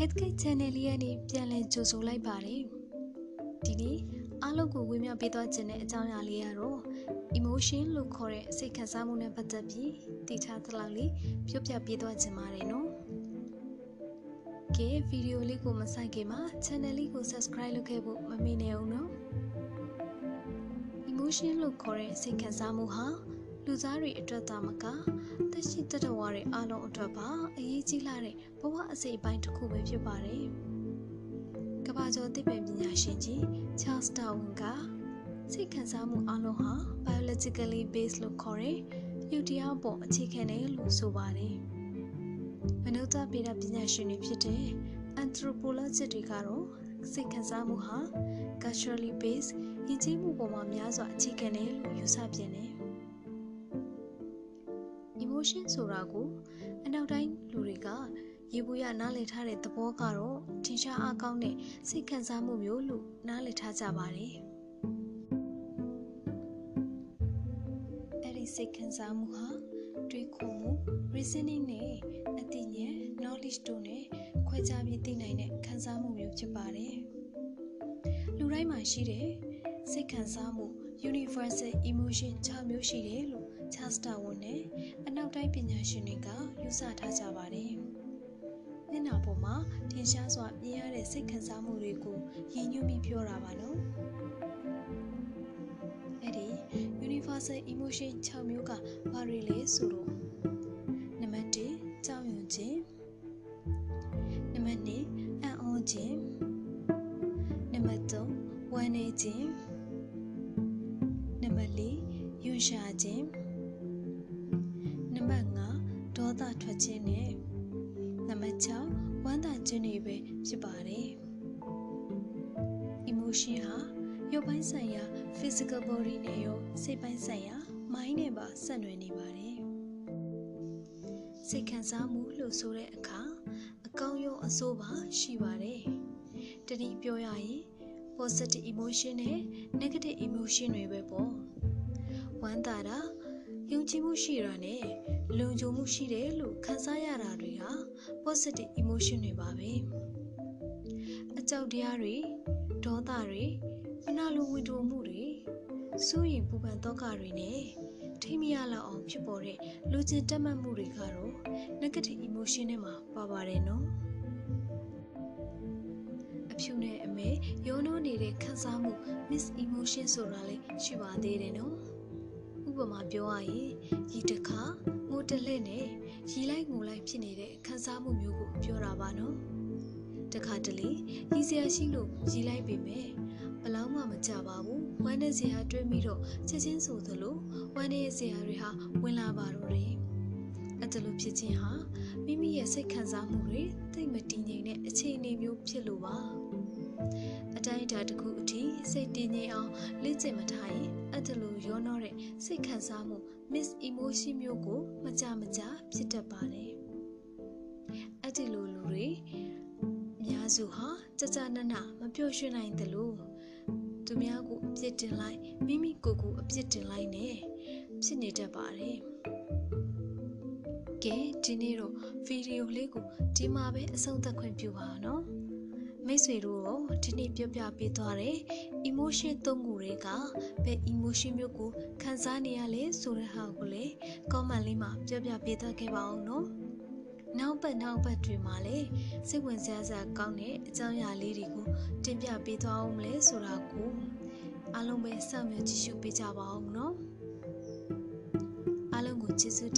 Headgate Channel လေးကနေပြန်လည်ကြိုဆိုလိုက်ပါတယ်ဒီနေ့အားလုံးကိုဝေမျှပေးသွားခြင်းတဲ့အကြောင်းအရာလေးကတော့ emotion လို့ခေါ်တဲ့စိတ်ခံစားမှုနဲ့ပတ်သက်ပြီးတည်ထားသလောက်လေးပြောပြပေးသွားခြင်းပါတယ်နော်ကဲဗီဒီယိုလေးကိုမဆိုင်ခင်မှာ channel လေးကို subscribe လုပ်ခဲ့ဖို့မမေ့နဲ့အောင်နော် emotion လို့ခေါ်တဲ့စိတ်ခံစားမှုဟာ လူသားတွေအတွက်သာမကသက်ရှိတတဝါတွေအားလုံးအတွက်ပါအရေးကြီးလာတဲ့ဘဝအစိတ်အပိုင်းတစ်ခုပဲဖြစ်ပါတယ်။ကမ္ဘာကျော်သိပ္ပံပညာရှင်ကြီး Charles Darwin ကစိတ်ခံစားမှုအလုံးဟာ biologically based လို့ခေါ်တဲ့ရုပ်တရားပေါ်အခြေခံတယ်လို့ဆိုပါတယ်။မနုဿဗေဒပညာရှင်တွေဖြစ်တဲ့ anthropologist တွေကတော့စိတ်ခံစားမှုဟာ culturally based ယဉ်ကျေးမှုပေါ်မှာများစွာအခြေခံတယ်လို့ယူဆပြန်တယ်။ emotion ဆိုတာကိုအနောက်တိုင်းလူတွေကရေဘူးရနားလည်ထားတဲ့သဘောကတော့ထင်ရှားအားကောင်းတဲ့စိတ်ခံစားမှုမျိုးလို့နားလည်ထားကြပါတယ်။အဲ့ဒီစိတ်ခံစားမှုဟာတွေးခေါ်မှု reasoning နဲ့အသိဉာဏ် knowledge တို့နဲ့ခွဲခြားပြီးသိနိုင်တဲ့ခံစားမှုမျိုးဖြစ်ပါတယ်။လူတိုင်းမှာရှိတဲ့စိတ်ခံစားမှု universal emotion 6မျိုးရှိတယ်လို့ Charles Darwin နဲ့အနောက်တိုင်းပညာရှင်တွေကယူဆထားကြပါတယ်။မျက်နှာပေါ်မှာထင်ရှားစွာမြင်ရတဲ့စိတ်ခံစားမှုတွေကိုရည်ညွှန်းပြီးပြောတာပါနော်။အဲ့ဒီ universal emotion 6မျိုးကဘာတွေလဲဆိုတော့နံပါတ်1ကြောက်ရွံ့ခြင်းနံပါတ်2အံ့ဩခြင်းနံပါတ်3ဝမ်းနည်းခြင်းနံပါ တ်4ယွန်ရှာခြင်းနံပါတ်5ဒေါသထွက်ခြင်းနဲ့နံပါတ်6ဝမ်းသာခြင်းတွေပဲဖြစ်ပါတယ် emotion ဟာရုပ်ပိုင်းဆိုင်ရာ physical body နဲ့ရောစိတ်ပိုင်းဆိုင်ရာ mind နဲ့ပါဆက်နွယ်နေပါတယ်စိတ်ခံစားမှုလို့ဆိုတဲ့အခါအကောင်းရောအဆိုးပါရှိပါတယ်တတိပြောရရင် positive emotion နဲ့ negative emotion တွေပဲပေါ့ ဝမ်းသာတာယုံကြည်မှုရှိတာနဲ့လုံခြုံမှုရှိတယ်လို့ခံစားရတာတွေဟာ positive emotion တွေပါပဲအကြောက်တရားတွေဒေါသတွေမနာလိုဝင်တိုမှုတွေစိုးရင်ပူပန်တော့ကတွေနဲ့ထိမရလောက်အောင်ဖြစ်ပေါ်တဲ့လူချင်းတက်မှတ်မှုတွေကတော့ negative emotion တွေမှာပါပါတယ်နော်အဖြူနဲ့အမဲရောနှိုးနေတဲ့ခံစားမှု miss emotion ဆိုတာလေးရှိပါသေးတယ်နော်ဥ ပမာပြောရရင်ရီတခါငိုတလှဲ့နဲ့ရီလိုက်ငိုလိုက်ဖြစ်နေတဲ့ခံစားမှုမျိုးကိုပြောတာပါနော်တခါတလေရီစရာရှိလို့ရီလိုက်ပေမဲ့ဘလောက်မှမကြပါဘူးဝမ်းနဲ့စရာတွေးပြီးတော့ချက်ချင်းဆိုသလိုဝမ်းနဲ့စရာတွေဟာဝင်လာပါတော့တယ်အဲ့ဒါလိုဖြစ်ခြင်းဟာမိမိရဲ့စိတ်ခံစားမှုတွေသိမတည်ငြိမ်တဲ့အခြေအနေမျိုးဖြစ်လို့ပါ အတိုင်းအတာတစ်ခုအထိစိတ်တည်ငြိမ်အောင်လေ့ကျင့်မထားရင်အဲ့ဒါလိုရောနှောတဲ့စိတ်ခံစားမှု miss emotion မျိုးကိုမကြမကြဖြစ်တတ်ပါတယ်အဲ့ဒီလိုလူတွေအများစုဟာကြကြနနမပျော်ရွှင်နိုင်တယ်လို့သူများကိုအပြစ်တင်လိုက်မိမိကိုယ်ကိုအပြစ်တင်လိုက်နဲ့ဖြစ်နေတတ်ပါတယ်ကဲဒီနေ့တော့ဗီဒီယိုလေးကိုဒီမှာပဲအဆုံးသတ်ခွင့်ပြုပါနော် မိတ်ဆွေတို့ရောဒီနေ့ပြောပြပေးသွားတဲ့ emotion သုံးခုတွေကဘယ် emotion မျိုးကိုခံစားနေရလဲဆိုတဲ့ဟာကိုလည်း comment လေးမှာပြောပြပေးသွားခဲ့ပါအောင်နော်နောက်ပတ်နောက်ပတ်တွေမှာလည်းစိတ်ဝင်စားစရာကောင်းတဲ့အကြောင်းအရာလေးတွေကိုတင်ပြပေးသွားအောင်မလဲဆိုတာကိုအားလုံးပဲစောင့်မျှော်ကြည့်ရှုပေးကြပါအောင်နော်အားလုံးကိုကျေးဇူးတင်ပါတယ်